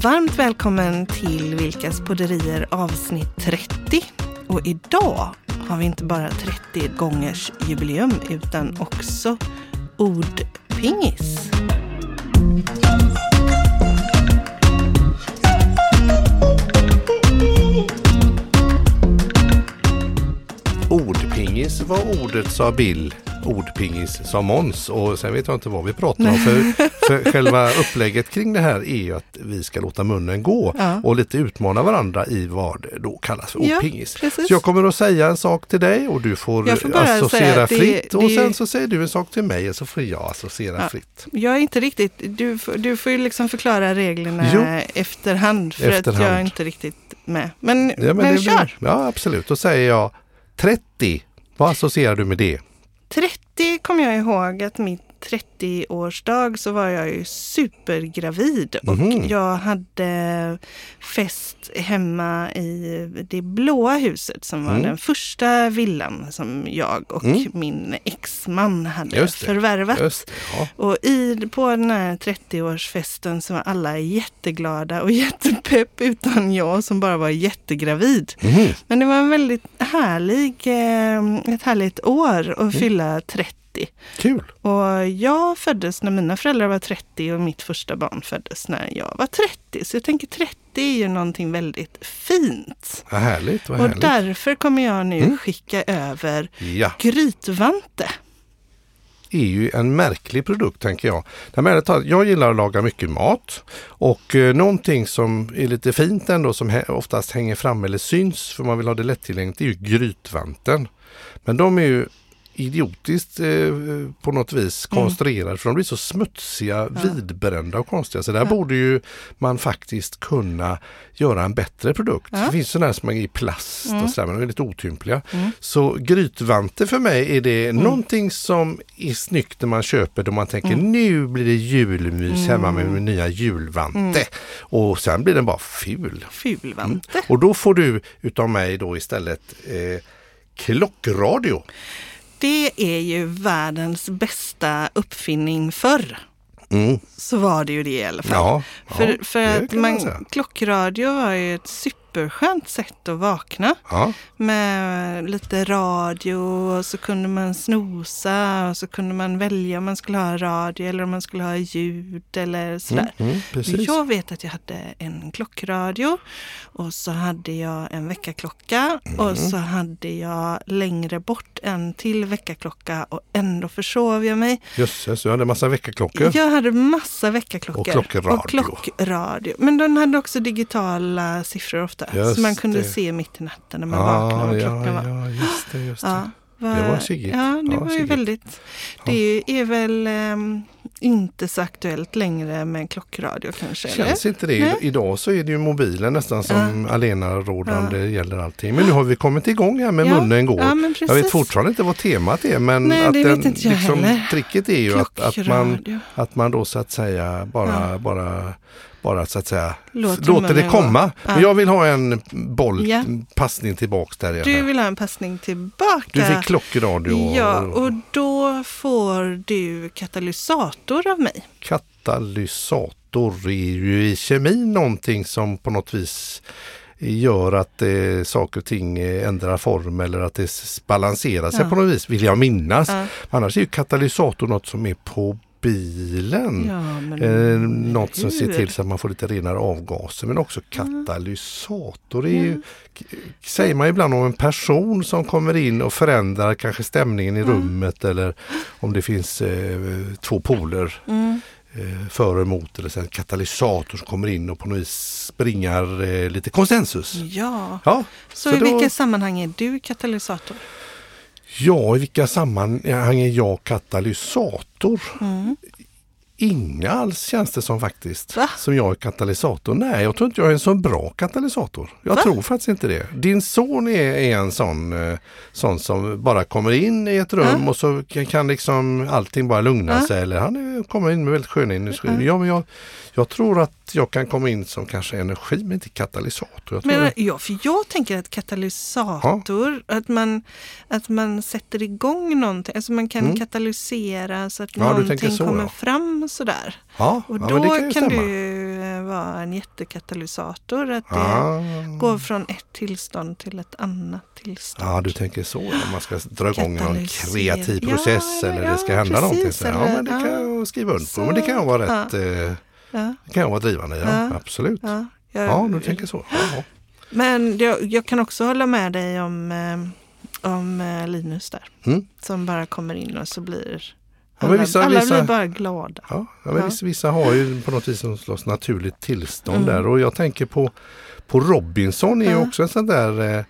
Varmt välkommen till Vilkas podderier avsnitt 30. Och idag har vi inte bara 30 gångers jubileum utan också ordpingis. Ordpingis var ordet, sa Bill. Ordpingis sa Måns och sen vet jag inte vad vi pratar om. För, för själva upplägget kring det här är ju att vi ska låta munnen gå Ja. och lite utmana varandra i vad det då kallas för Ja, ordpingis. precis. Så jag kommer att säga en sak till dig och du får får associera att det- fritt det- och sen så säger du en sak till mig och så får jag associera Ja. fritt. Jag är inte riktigt, du, du får ju liksom förklara reglerna Jo. efterhand för att Efterhand. jag är inte riktigt med. Men, Ja, men men det- kör! Ja absolut, då säger jag 30. Vad associerar du med det? 30 kommer jag ihåg att mitt 30-årsdag så var jag ju supergravid och Mhm. jag hade fest hemma i det blåa huset som var Mm. den första villan som jag och Mm. min exman hade det. förvärvat. Det, ja. Och i, på den här 30-årsfesten så var alla jätteglada och jättepepp utan jag som bara var jättegravid. Mhm. Men det var en väldigt härlig, eh, ett härligt år Mm. att fylla 30. Kul! Och jag föddes när mina föräldrar var 30 och mitt första barn föddes när jag var 30. Så jag tänker 30 är ju någonting väldigt fint. Vad härligt, vad Och härligt. därför kommer jag nu Mm. skicka över Ja. grytvante. är ju en märklig produkt tänker jag. Jag gillar att laga mycket mat och eh, någonting som är lite fint ändå som oftast hänger fram eller syns för man vill ha det lättillgängligt är ju grytvanten. Men de är ju idiotiskt eh, på något vis Mm. konstruerade för de blir så smutsiga, vidbrända och konstiga. Så där borde ju man faktiskt kunna göra en bättre produkt. Ja. Mm. Det finns sådana här som är i plast och sådär men de är lite otympliga. Så grytvante för mig är det Mm. någonting som är snyggt när man köper då man tänker nu blir det julmys hemma med Mm. min nya julvante. Och sen blir den bara ful. Fulvante. Och då får du utav mig då istället eh, klockradio. Det är ju världens bästa uppfinning förr. Mm. Så var det ju det i alla fall. Ja, ja, för för det att man klockradio var ju ett superskönt sätt att vakna. Ja, Med lite radio och så kunde man snosa och så kunde man välja om man skulle ha radio eller om man skulle ha ljud eller sådär. mm, precis. Jag vet att jag hade en klockradio och så hade jag en väckarklocka Mm. och så hade jag längre bort en till väckarklocka och ändå försov jag mig. Jösses, du hade massa väckarklockor. Jag hade massa väckarklockor. Och klockradio. Och klockradio. Men den hade också digitala siffror ofta. Just så man kunde det. se mitt i natten när man vaknade vad klockan var. ja, just det. Just det. Ja, Det var siggigt. Ja, det Ja, var ju siggigt. väldigt. Det är väl ehm, inte så aktuellt längre med klockradio kanske? eller? Känns inte det? Nej. Idag så är det ju mobilen nästan som alenarådande gäller allting. Men nu har vi kommit igång här med Ja, munnen går. ja, jag vet fortfarande inte vad temat är men Nej, att det den, liksom, tricket är ju att, att, man, att man då så att säga bara, Ja. bara bara så att säga Låter låter det komma. Ja. Men jag vill ha en boll, Ja. passning tillbaks där. Du vill ha en passning tillbaka? Du fick klockradio Ja, och då får du katalysator av mig. katalysator är ju i kemi någonting som på något vis gör att eh, saker och ting ändrar form eller att det balanserar sig Ja. på något vis, vill jag minnas. Ja. Annars är ju katalysator något som är på bilen. Ja, men Eh, något som ser till så att man får lite renare avgaser men också katalysator är ju, säger man ibland om en person som kommer in och förändrar kanske stämningen i rummet eller om det finns eh, två poler Mm. eh, för och emot eller så en katalysator som kommer in och på något vis bringar eh, lite konsensus. Ja. Ja, Så, så i då- vilka sammanhang är du katalysator? Ja, i vilka sammanhang är jag katalysator? Mm. Inga alls känns det som faktiskt. Va? Som jag är katalysator. Nej, jag tror inte jag är en så bra katalysator. Jag Va? tror faktiskt inte det. Din son är, är en sån, eh, sån som bara kommer in i ett rum Ja. och så kan, liksom allting bara lugna Ja. sig. Eller han är, kommer in med väldigt sköna energier. Ja. men jag, jag tror att jag kan komma in som kanske energi men inte katalysator. Jag Men, ja, för jag tänker att katalysator, att, man, att man sätter igång någonting, alltså man kan Mm. katalysera så att Ja, någonting så, kommer ja. fram sådär. ja, Och ja, då men det kan, kan eh, vara en jättekatalysator. Att det går från ett tillstånd till ett annat tillstånd. Ja, du tänker så. Om man ska dra igång någon kreativ Ja, process eller- eller det ska ja, hända någonting. precis, Så, ja, men det kan ja. jag skriva under på. Men det kan jag vara ja. rätt, eh, Ja, det kan jag vara drivande i. Ja, Ja. absolut. ja, jag, Ja, du tänker så. Ja. Men jag, jag kan också hålla med dig om, eh, om eh, Linus där. Mm. Som bara kommer in och så blir Ja, alla, men vissa- alla vissa- blir bara glada. Ja, ja, men Ja. Vissa, vissa har ju på något vis något slags naturligt tillstånd Mm. där och jag tänker på, på Robinson är ju Ja. också en sån där eh,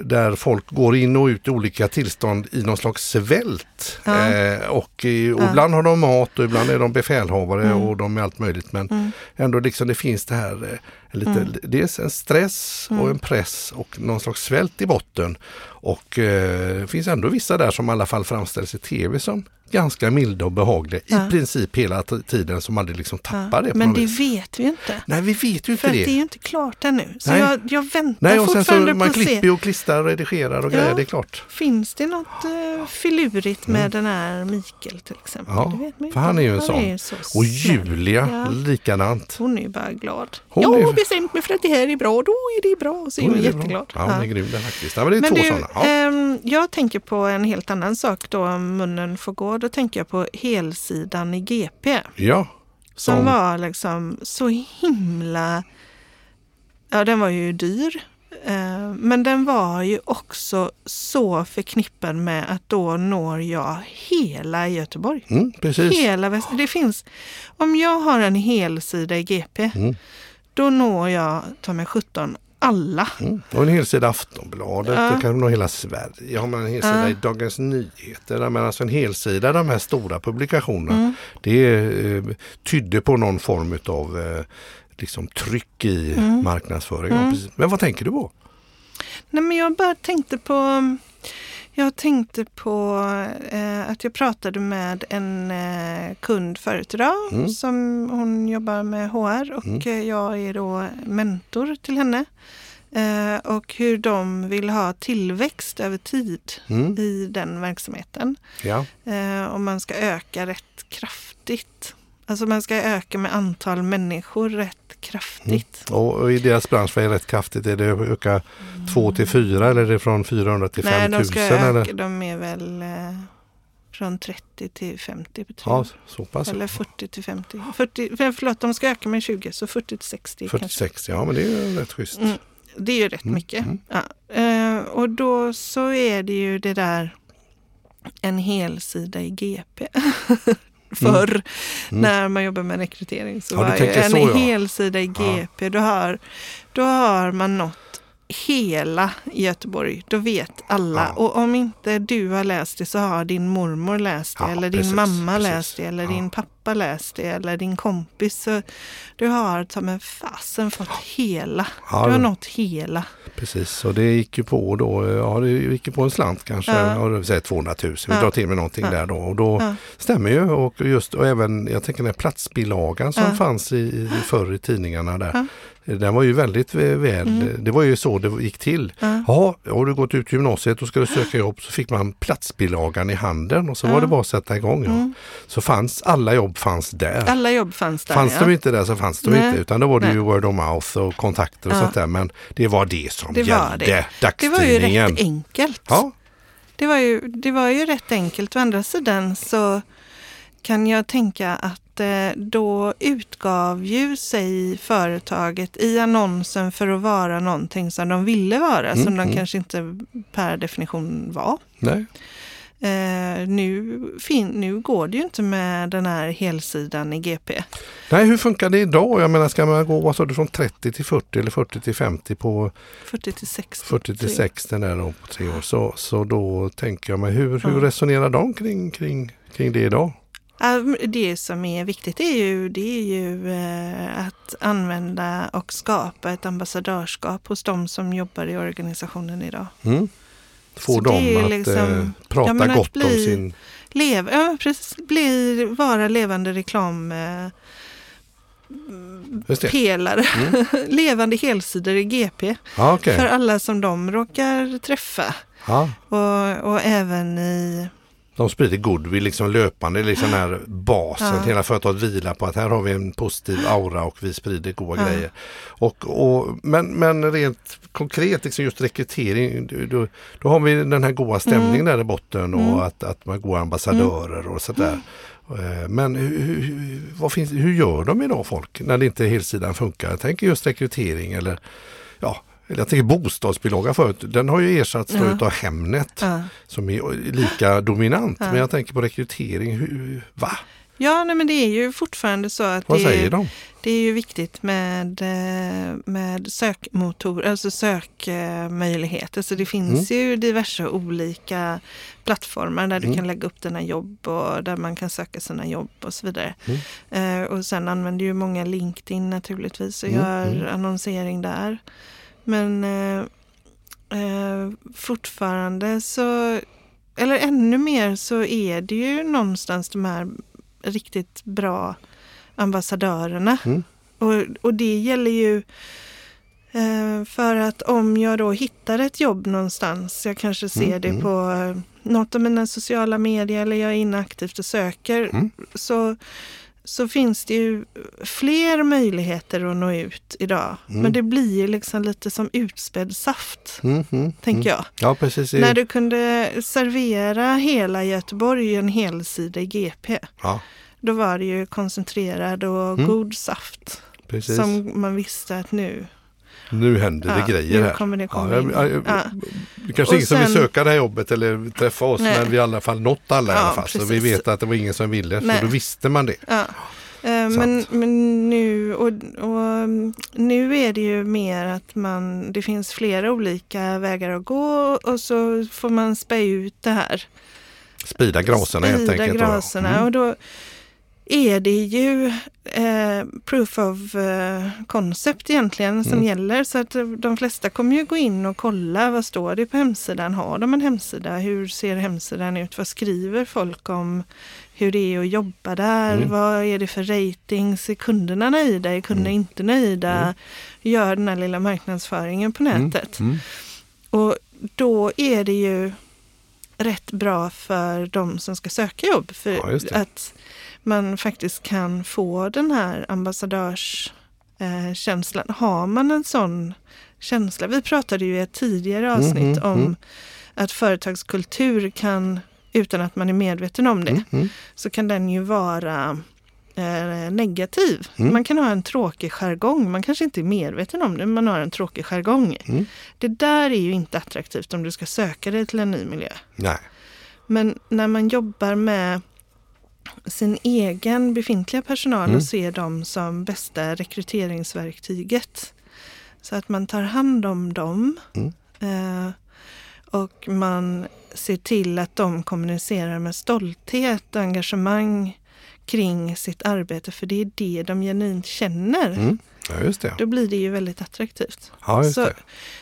där folk går in och ut i olika tillstånd i någon slags svält. Ja. Eh, och, i- och Ja. ibland har de mat och ibland är de befälhavare Mm. och de är allt möjligt. Men Mm. ändå liksom det finns det här eh, lite, Mm. dels en stress och Mm. en press och någon slags svält i botten. Och eh, det finns ändå vissa där som i alla fall framställs i tv som ganska milda och behagliga Ja. i princip hela tiden som aldrig liksom tappar Ja. det. Men det vis. vet vi inte. Nej, vi vet ju inte För det. det är ju inte klart ännu. Så Nej. jag, jag väntar Nej, och sen så fortfarande man på se. Klipper ju och klistrar och redigerar och Ja. grejer, det är klart. Finns det något uh, filurigt med den här Mikael till exempel? Mm. Ja, det för han är ju en sån. ju så Och. Julia, Ja. likadant. Hon är ju bara glad. Hon jag är- har bestämt mig för att det här är bra, då är det bra. Och så är hon Hon är jätteglad. Ja, hon är grym den faktiskt. Ja, men det är Men två du, sådana. Ja. ehm, jag tänker på en helt annan sak då om munnen får gå. Då tänker jag på helsidan i GP. ja. Som, Som, var liksom så himla... Ja, den var ju dyr. Eh, Men den var ju också så förknippad med att då når jag hela Göteborg. mm, precis. Hela väst. Det finns, om jag har en helsida i GP, Mm. då når jag, ta mig 17, alla. Mm. Och en hel sida Aftonbladet, Ja. det kan nå hela Sverige. Har man en hel sida Ja. i Dagens Nyheter, man alltså en helsida, de här stora publikationerna, Mm. det eh, tydde på någon form av eh, liksom tryck i Mm. marknadsföringen. Mm. Men vad tänker du på? Nej, men jag bara tänkte på jag tänkte på eh, att jag pratade med en eh, kund förut idag. Mm. Som hon jobbar med HR och Mm. eh, jag är då mentor till henne. Eh, och hur de vill ha tillväxt över tid Mm. i den verksamheten. Ja. Eh, och man ska öka rätt kraftigt. Alltså man ska öka med antal människor rätt kraftigt. Och, och i deras bransch, vad är rätt kraftigt? Är det att öka 2 till 4 eller är det från 400 till Nej, 5000? de ska öka, eller? de är väl eh, från 30 till 50 betyder Ja, så pass. Eller 40 till 50. 40, för- förlåt, de ska öka med 20, så 40 till 60 kanske. 46, ja men det är ju rätt schysst. Mm, det är ju rätt Mm, mycket. mm. Ja. Eh, och då så är det ju det där en helsida i GP. Förr Mm. när man jobbar med rekrytering så Ja, var ju en så, ja. helsida i GP, då, har, då har man nått hela Göteborg. Då vet alla. Ja. Och om inte du har läst det så har din mormor läst det. Ja, eller din precis, mamma precis. läst det. Eller Ja. din pappa läst det. Eller din kompis. Så du har ta med fasen fått hela. Ja, du har nått hela. Precis, och det gick ju på då, ja det gick ju på en slant kanske, Ja. ja. säg 200 000, vi Ja. drar till med någonting Ja. där då. Och då Ja. stämmer ju och just och även, jag tänker den här platsbilagan som fanns i, i förr i tidningarna där. Den var ju väldigt vä- väl, Mm. det var ju så det gick till. Ja. Ja, har du gått ut gymnasiet och ska du söka jobb så fick man platsbilagan i handen och så Ja. var det bara att sätta igång. Ja. Mm. Så fanns alla jobb fanns där. Alla jobb fanns där. Fanns ja. de inte där så fanns de Nej. inte utan då var det Nej. ju word of mouth och kontakter och Ja. sånt där. Men det var det som Det gällde. det. Det var ju Dagstidningen. rätt enkelt. Ja, Det var, ju, det var ju rätt enkelt. Å andra sidan så kan jag tänka att eh, då utgav ju sig företaget i annonsen för att vara någonting som de ville vara, Mm, som de mm. kanske inte per definition var. nej. Eh, nu, fin, nu går det ju inte med den här helsidan i GP. nej, hur funkar det idag? Jag menar, ska man gå vad sa du, från 30 till 40 eller 40 till 50 på 40 till 60. 40 till Tre. 60 där då på tre år. Så, så då tänker jag mig, hur, hur Ja. resonerar de kring, kring, kring det idag? Men Det som är viktigt är ju, det är ju eh, att använda och skapa ett ambassadörskap hos de som jobbar i organisationen idag. Mm. Få Så dem att liksom- eh, prata Ja, men att gott om bli- sin... Lev, ja, precis, bli, vara levande reklam eh, pelare. Mm. levande helsidor i GP Ja, okej. för alla som de råkar träffa. Ja. Och, och även i de sprider goodwill liksom löpande, liksom den här basen. Ja. Hela företaget vilar på att här har vi en positiv aura och vi sprider goda Ja. grejer. Och, och, men, men rent konkret, liksom just rekrytering, då, då har vi den här goda stämningen där i botten och Mm. att, att man går ambassadörer och sådär. Eh, Men hur, hur, vad finns, hur gör de idag folk när det inte helsidan funkar? Jag tänker just rekrytering eller jag tänker bostadsbilaga förut. Den har ju ersatts Ja. utav Hemnet Ja. som är lika dominant. Ja. Men jag tänker på rekrytering. Hur, va? Ja, nej, men det är ju fortfarande så att Vad det, säger är, de? det är ju viktigt med, eh, med sökmotor, alltså sökmöjligheter. Så det finns ju diverse olika plattformar där du Mm. kan lägga upp dina jobb och där man kan söka sina jobb och så vidare. Mm. Eh, och sen använder ju många LinkedIn naturligtvis och Mm, gör mm. annonsering där. Men eh, eh, fortfarande så, eller ännu mer så är det ju någonstans de här riktigt bra ambassadörerna. Mm. Och, och det gäller ju eh, för att om jag då hittar ett jobb någonstans, jag kanske ser Mm, det mm. på något av mina sociala medier eller jag är inne aktivt och söker, Mm. så, så finns det ju fler möjligheter att nå ut idag. Mm. Men det blir ju liksom lite som utspädd saft, Mm, mm, tänker mm. jag. Ja, precis. När du kunde servera hela Göteborg i en helsida i GP, Ja, då var det ju koncentrerad och Mm. god saft. precis. Som man visste att nu, Nu händer det Ja, grejer här. kommer det komma ja, in. ja, ja, Ja. Kanske ingen som vill söka det här jobbet eller träffa oss Nej. men vi har i alla fall nått alla i Ja, alla fall. Så vi vet att det var ingen som ville Nej. så då visste man det. ja. Eh, Men, men nu, och, och, mm, nu är det ju mer att man, det finns flera olika vägar att gå och så får man spä ut det här. Sprida graserna helt enkelt. graserna. Mm. Och då är det ju eh, proof of eh, concept egentligen som Mm. gäller. Så att de flesta kommer ju gå in och kolla vad står det på hemsidan. Har de en hemsida? Hur ser hemsidan ut? Vad skriver folk om hur det är att jobba där? Mm. Vad är det för ratings? Är kunderna nöjda? Är kunderna Mm. inte nöjda? Mm. Gör den här lilla marknadsföringen på nätet. Mm. Och då är det ju rätt bra för de som ska söka jobb. För Ja, att man faktiskt kan få den här ambassadörskänslan. Känslan. Har man en sån känsla. Vi pratade ju i ett tidigare avsnitt mhm, om mm. att företagskultur kan, utan att man är medveten om det, Mm. Mm. så kan den ju vara eh, negativ. Mm. Man kan ha en tråkig jargong. Man kanske inte är medveten om det, men man har en tråkig jargong. Mm. Det där är ju inte attraktivt om du ska söka dig till en ny miljö. Nej. Men när man jobbar med sin egen befintliga personal Mm. och ser dem som bästa rekryteringsverktyget. Så att man tar hand om dem. Mm. Eh, och man ser till att de kommunicerar med stolthet och engagemang kring sitt arbete. För det är det de genuint känner. Mm. Ja, just det. Då blir det ju väldigt attraktivt. Ja, just så, det.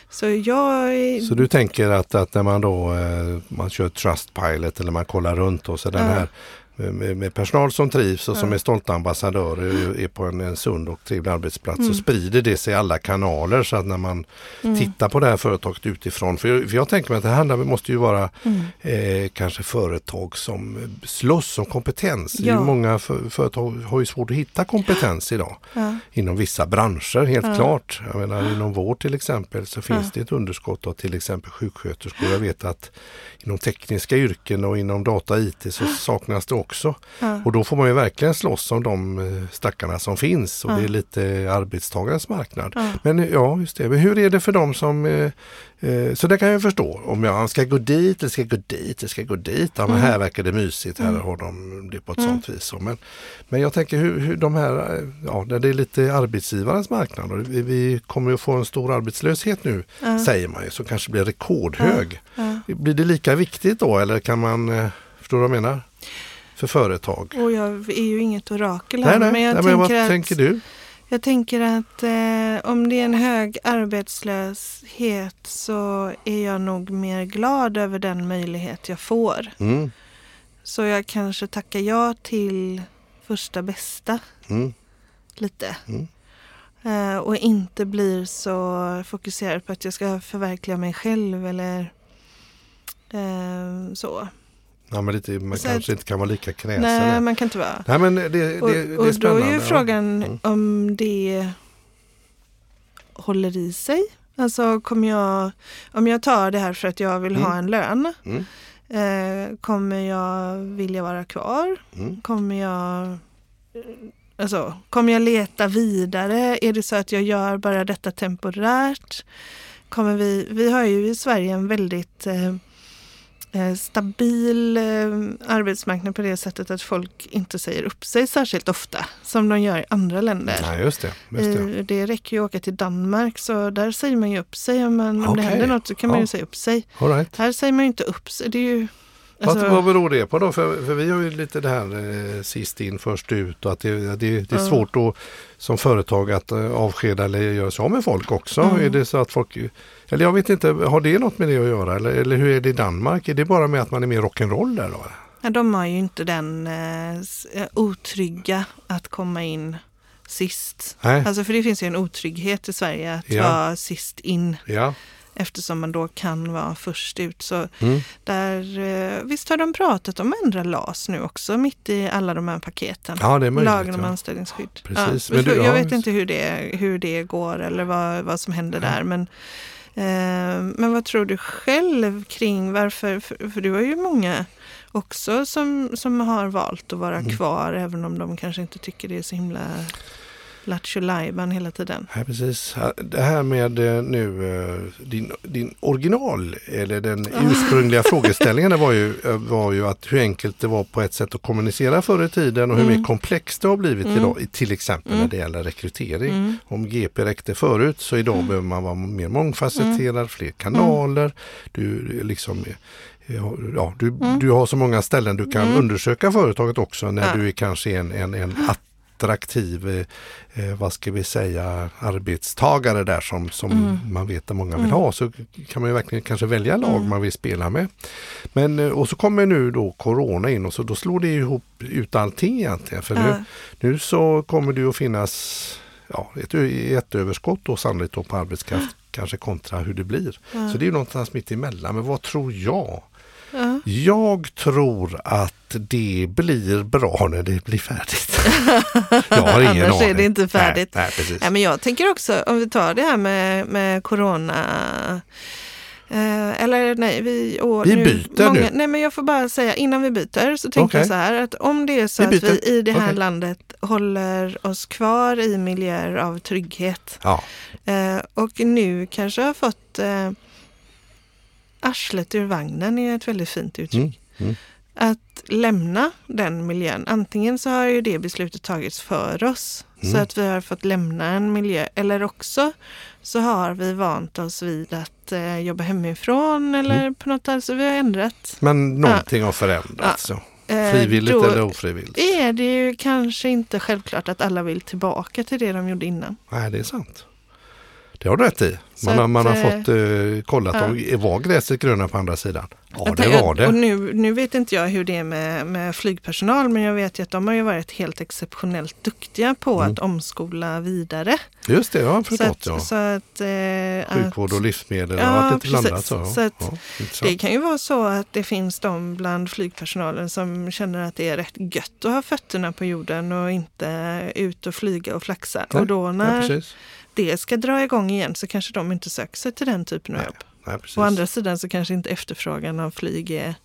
så jag är... Så du tänker att, att när man då eh, man kör Trustpilot eller man kollar runt och så den Ja. här med, med personal som trivs och som är stolta ambassadörer och är på en, en sund och trevlig arbetsplats Mm. så sprider det sig i alla kanaler så att när man Mm. tittar på det här företaget utifrån. För jag, för jag tänker mig att det handlar, måste ju vara Mm. eh, kanske företag som slåss om kompetens. Ju Ja. många för, företag har ju svårt att hitta kompetens idag Ja. inom vissa branscher helt Ja. klart. Jag menar inom vård till exempel så finns det ett underskott av till exempel sjuksköterskor. Jag vet att inom tekniska yrken och inom data och IT så saknas det också. Ja. Och då får man ju verkligen slåss om de eh, stackarna som finns och Ja. det är lite arbetstagarens marknad. Ja. Men eh, ja, just det. Men hur är det för dem som eh, eh, så det kan jag förstå. Om jag ska gå dit, eller ska gå dit, eller ska gå dit. Ja, men Mm. här verkar det mysigt. Här Mm. har de det på ett Mm. sånt vis. Men, men jag tänker hur, hur de här, ja, det är lite arbetsgivarens marknad. Och vi, vi kommer ju få en stor arbetslöshet nu, säger man ju, som kanske blir rekordhög. Blir det lika viktigt då eller kan man, förstår du vad jag menar? För företag. Och jag är ju inget orakel Nej, här, nej, men jag nej, men vad tänker, att, tänker du? jag tänker att eh, om det är en hög arbetslöshet så är jag nog mer glad över den möjlighet jag får. Mm, Så jag kanske tackar ja till första bästa mm, lite. Mm. Eh, och inte blir så fokuserad på att jag ska förverkliga mig själv eller eh, så. Ja, men lite, man Så kanske att- inte kan vara lika kräsen. Nej, Nej, man kan inte vara. Nej men det, det, Och, det är och då spännande. är ju frågan Mm. om det håller i sig. Alltså kommer jag, om jag tar det här för att jag vill ha en lön, Mm. eh, kommer jag vilja vara kvar? Mm. Kommer jag, alltså, kommer jag leta vidare? Är det så att jag gör bara detta temporärt? Kommer vi, vi har ju i Sverige en väldigt eh, stabil eh, arbetsmarknad på det sättet att folk inte säger upp sig särskilt ofta som de gör i andra länder. Nej, just det. Just det. Eh, Det räcker ju att åka till Danmark så där säger man ju upp sig. Om, man, om det Okej. händer något så kan man Ja. ju säga upp sig. Right. Här säger man ju inte upp sig. Det är ju, alltså, vad beror det på då? För, för vi har ju lite det här eh, sist in först ut och att det, det, det är svårt då som företag att eh, avskeda eller göra sig av med folk också. Mm. Är det så att folk, eller jag vet inte, har det något med det att göra? Eller, eller hur är det i Danmark? Är det bara med att man är mer rock'n'roll där då? ja, de har ju inte den eh, eh, otrygga att komma in sist. Nej, Alltså för det finns ju en otrygghet i Sverige att Ja. vara sist in ja. Eftersom man då kan vara först ut. Så Mm. där, eh, visst har de pratat om att ändra LAS nu också mitt i alla de här paketen. ja, det är möjligt. Lagen om ja. anställningsskydd. Precis, Ja, men du- jag ja, vet inte hur det, hur det går eller vad, vad som händer där. Men, eh, men vad tror du själv kring varför? För, för du har ju många också som, som har valt att vara Mm. kvar även om de kanske inte tycker det är så himla lattjo lajban hela tiden. Ja, precis. Det här med eh, nu eh, din, din original eller den ursprungliga frågeställningen var ju, eh, var ju att hur enkelt det var på ett sätt att kommunicera förr i tiden och hur Mm. mer komplext det har blivit Mm. idag. Till exempel Mm. när det gäller rekrytering. Mm. Om GP räckte förut så idag behöver man vara mer mångfacetterad, fler kanaler. Du, liksom, ja, du, Mm. du har så många ställen du kan Mm. undersöka företaget också när Ja. du är kanske en, en, en attraktiv, eh, eh, vad ska vi säga, arbetstagare där som, som Mm. man vet att många vill Mm. ha. Så kan man ju verkligen kanske välja lag Mm. man vill spela med. Men, eh, och så kommer nu då Corona in och så då slår det ihop ut allting egentligen. För nu, nu så kommer det att finnas ja, ett, ö- ett överskott då sannolikt då på arbetskraft. Kanske kontra hur det blir. Så det är ju någonstans mitt emellan. Men vad tror jag? Ja. Jag tror att det blir bra när det blir färdigt. jag har ingen Annars är aning. det inte färdigt. Nej, nej. Ja, men jag tänker också, om vi tar det här med, med corona. Eh, eller nej, vi... Åh, Vi byter nu. Nej, men jag får bara säga innan vi byter så tänker Okej. jag så här att om det är så Vi att byter. vi i det här Okej. landet håller oss kvar i miljöer av trygghet Ja, eh, och nu kanske har fått eh, arslet ur vagnen är ett väldigt fint uttryck. Mm, mm. Att lämna den miljön. Antingen så har ju det beslutet tagits för oss så Mm. att vi har fått lämna en miljö eller också så har vi vant oss vid att eh, jobba hemifrån eller Mm. på något sätt så vi har ändrat. men någonting har förändrats. Ja. Eh, Frivilligt då eller ofrivilligt. är det ju kanske inte självklart att alla vill tillbaka till det de gjorde innan. Nej, det är sant. Det har du rätt i. Så Man, har, man har att, fått eh, kollat ja. om var gräset gröna på andra sidan. Ja, Jag det tänker- var Och det. nu, nu vet inte jag hur det är med, med flygpersonal men jag vet ju att de har ju varit helt exceptionellt duktiga på Mm. att omskola vidare. Just det, jag har Så förstått. att, ja. så att, eh, Sjukvård och livsmedel Ja, varit lite precis. blandat. Så, Så att ja, det kan ju vara så att det finns de bland flygpersonalen som känner att det är rätt gött att ha fötterna på jorden och inte ut och flyga och flaxa. Och då när. Det ska dra igång igen så kanske de inte söker sig till den typen av Nej, jobb. Nej. Å andra sidan så kanske inte efterfrågan av flyg är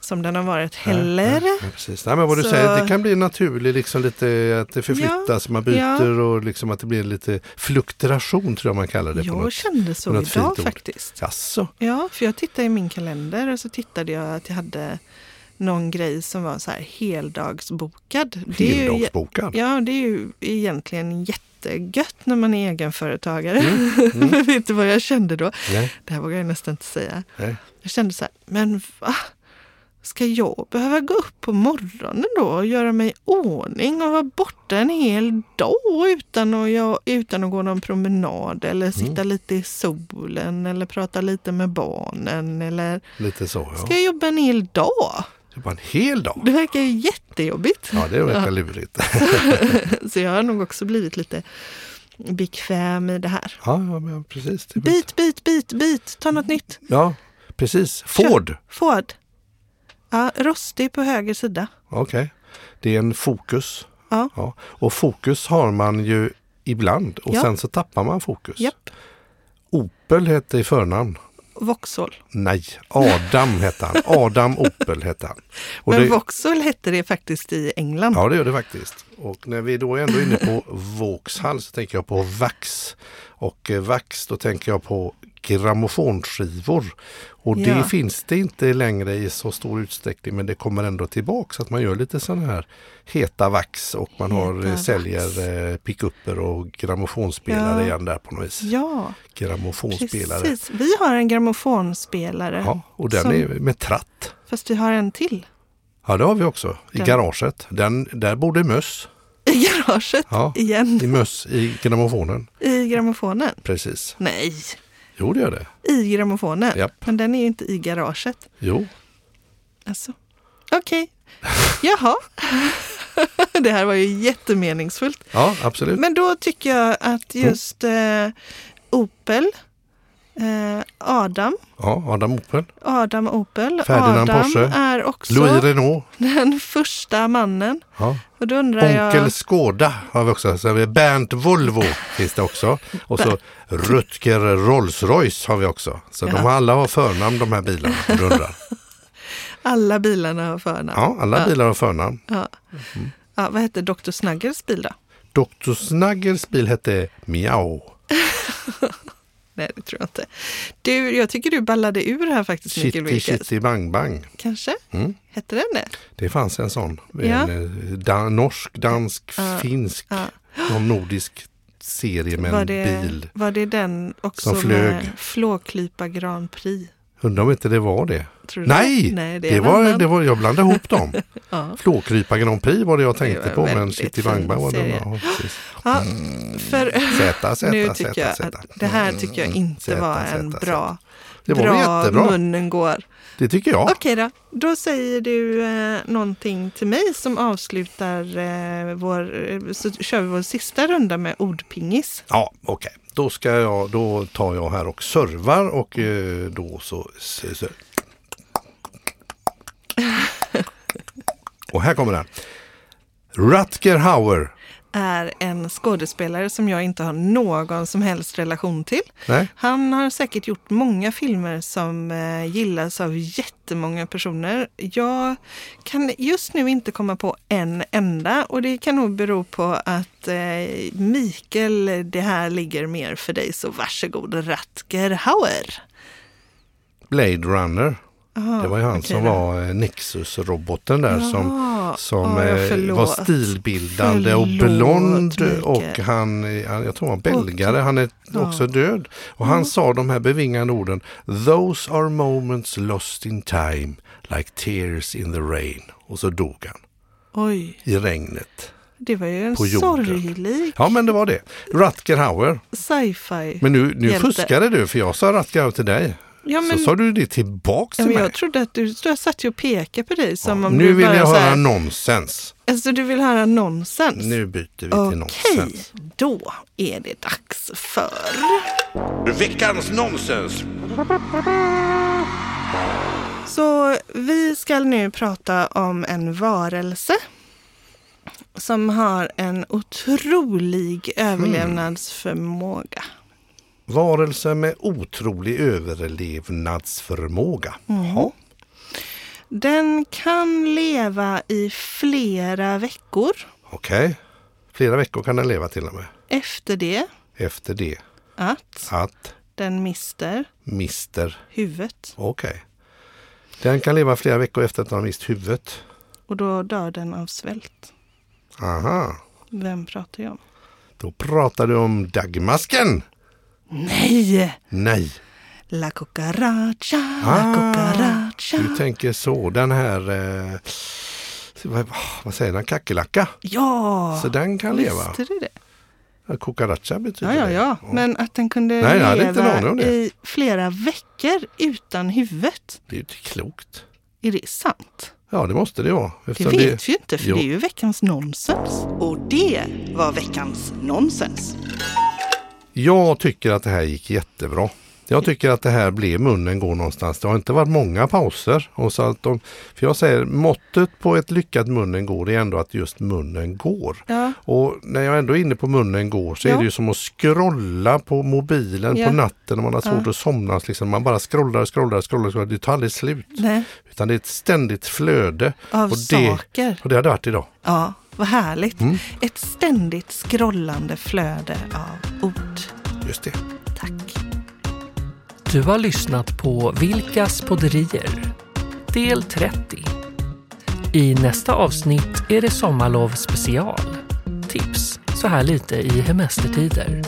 som den har varit heller. Nej, nej, precis. Nej, men vad du Så- säger, det kan bli naturligt, liksom lite, att det förflyttas, man byter ja. och liksom att det blir lite fluktuation tror jag man kallar det. på Jag något. kände så idag faktiskt. Jaså? Ja, för jag tittade i min kalender och så tittade jag att jag hade någon grej som var så här heldagsbokad. Det är ju, Heldagsbokad? ja, det är ju egentligen jättegött när man är egenföretagare. Mm, Men vet du vad jag kände då? Nej, Det här vågar jag nästan inte säga. nej. Jag kände så här, men va? Ska jag behöva gå upp på morgonen då och göra mig i ordning och vara borta en hel dag utan att, jag, utan att gå någon promenad eller sitta lite i solen eller prata lite med barnen eller Lite så ja. ska jag jobba en hel dag? Det var en hel dag. Det verkar ju jättejobbigt. Ja, det verkar Ja. lurigt. Så jag har nog också blivit lite bekväm i det här. Ja, ja men precis. Bit, bit, bit, bit, ta något nytt. Ja, precis. Ford. Ford. Ja, rostig på höger sida. Okej. Det är en fokus. Ja. Och fokus har man ju ibland och Ja. sen så tappar man fokus. Japp. Opel hette i förnamn. Vauxhall. Nej, Adam hette han. Adam Opel hette han. Och Men det, Vauxhall hette det faktiskt i England. Ja, det gör det faktiskt. Och när vi då är ändå inne på Vauxhall så tänker jag på Vax. Och eh, Vax, då tänker jag på grammofonskivor. Och det Ja. finns det inte längre i så stor utsträckning men det kommer ändå tillbaka så att man gör lite sådana här heta vax och man har, Heta eh, vax. säljer eh, pickupper och grammofonspelare Ja. igen där på något vis. Ja, Grammofonspelare. precis. Vi har en grammofonspelare. Ja, och den Som- är med tratt. Fast vi har en till. Ja, det har vi också i Den. garaget. Den, där bor möss. I garaget Ja. igen. I möss i grammofonen. I grammofonen. Precis. Nej, Jo, det gör det. i grammofonen. Japp. Men den är ju inte i garaget. Jo. Alltså. Okej. Jaha. det här var ju jättemeningsfullt. Ja, absolut. Men då tycker jag att just eh, Opel, eh, Adam, Ja, Adam Opel. Adam Opel, Ferdinand Adam Porsche. är också Louis Renault. den första mannen. Ja. Och då undrar Onkel jag, Skåda har vi också. Så har vi Bernt Volvo finns det också. Och så Rutger Rolls-Royce har vi också. Så de Ja. har alla har förnamn de här bilarna. undrar. alla bilarna har förnamn. Ja, alla Ja. bilar har förnamn. Ja. Ja, vad hette Dr. Snuggles bil då? Dr. Snuggles bil hette Miau. Nej, det tror jag inte. Du, jag tycker du ballade ur här faktiskt, Mikael Chitty Wilkes. Bang Bang. Kanske? Mm. Hette den det? Det fanns en sån. Ja. En eh, da, norsk, dansk, Ja. finsk, Ja. någon nordisk serie med Var en det, bil. var det den också Som flög. med Flåklypa Grand Prix? Undrar om inte det var det. Tror du Nej, Nej det, det, var, det var, jag blandade ihop dem. Ja. Flåkrypa Grand Prix var det jag tänkte var på, men City Bang var det. Ja. Ja, för Z, Z, nu tycker Z, jag att det här tycker jag inte Z, var en bra, Det var bra jättebra. munnen går. Det tycker jag. Okej då, då säger du eh, någonting till mig som avslutar eh, vår, eh, så kör vi vår sista runda med ordpingis. Ja, okej. Då ska jag, då tar jag här och servar och eh, då så... så, så. Och här kommer den. Rutger Hauer. Är en skådespelare som jag inte har någon som helst relation till. Nej, Han har säkert gjort många filmer som eh, gillas av jättemånga personer. Jag kan just nu inte komma på en enda och det kan nog bero på att eh, Mikael, det här ligger mer för dig så varsågod Rutger Hauer. Blade Runner. Aha, Det var ju han okej som var eh, Nexus-roboten där som, Som ja, eh, var stilbildande och Förlåt, blond. Mikael. Och han, eh, jag tror han var belgare, han är också död. Och han sa de här bevingande orden Those are moments lost in time, like tears in the rain. Och så dog han Oj, i regnet. det var ju en sorglig Ja men det var det. Rutger Hauer. sci-fi. Men nu, nu Hjälte. fuskade du för jag sa Rutger Hauer till dig. Ja, men, Så sa du det tillbaks ja, till men mig. jag trodde att du, jag satt ju och pekade på dig som Ja, om nu du vill bara jag höra här, nonsens. Alltså du vill höra nonsens? Nu byter vi till Okej, nonsens. då är det dags för... Veckans nonsens. Så vi ska nu prata om en varelse som har en otrolig överlevnadsförmåga. Varelse med otrolig överlevnadsförmåga. Mm. Den kan leva i flera veckor. Okej. Flera veckor kan den leva till och med. Efter det Efter det att att den mister mister. huvudet Okej. Den kan leva flera veckor efter att den har mist huvudet. och då dör den av svält. Aha. Vem pratar jag om? Då pratar du om dagmasken. Nej! Nej. La cucaracha, la Ah, cucaracha. Du tänker så. Den här, eh, vad, säger den, kackerlacka. Ja, Så den kan leva. visste du det? Ja, Cucaracha betyder Ja, ja, det. ja. Men att den kunde Nej, leva det. i flera veckor utan huvudet. Det är ju inte klokt. Är det sant? Ja, det måste det vara. Det vet vi ju inte, för Jo. det är ju veckans nonsens. Och det var veckans nonsens. Jag tycker att det här gick jättebra. Jag tycker att det här blir munnen går någonstans. Det har inte varit många pauser. Och så att de, för jag säger måttet på ett lyckat munnen går är ändå att just munnen går. Ja. Och när jag ändå är inne på munnen går så Ja. är det ju som att scrolla på mobilen Ja. på natten när man har svårt att somna. Liksom. Man bara scrollar, scrollar, scrollar, scrollar. Det tar aldrig slut. Nej, Utan det är ett ständigt flöde. av och det, saker. och det har det varit idag. Ja, vad härligt. Mm. Ett ständigt scrollande flöde av ord. Just det. Tack. Du har lyssnat på Vilkas podderier, del 30. I nästa avsnitt är det sommarlov special. Tips så här lite i hemestertider.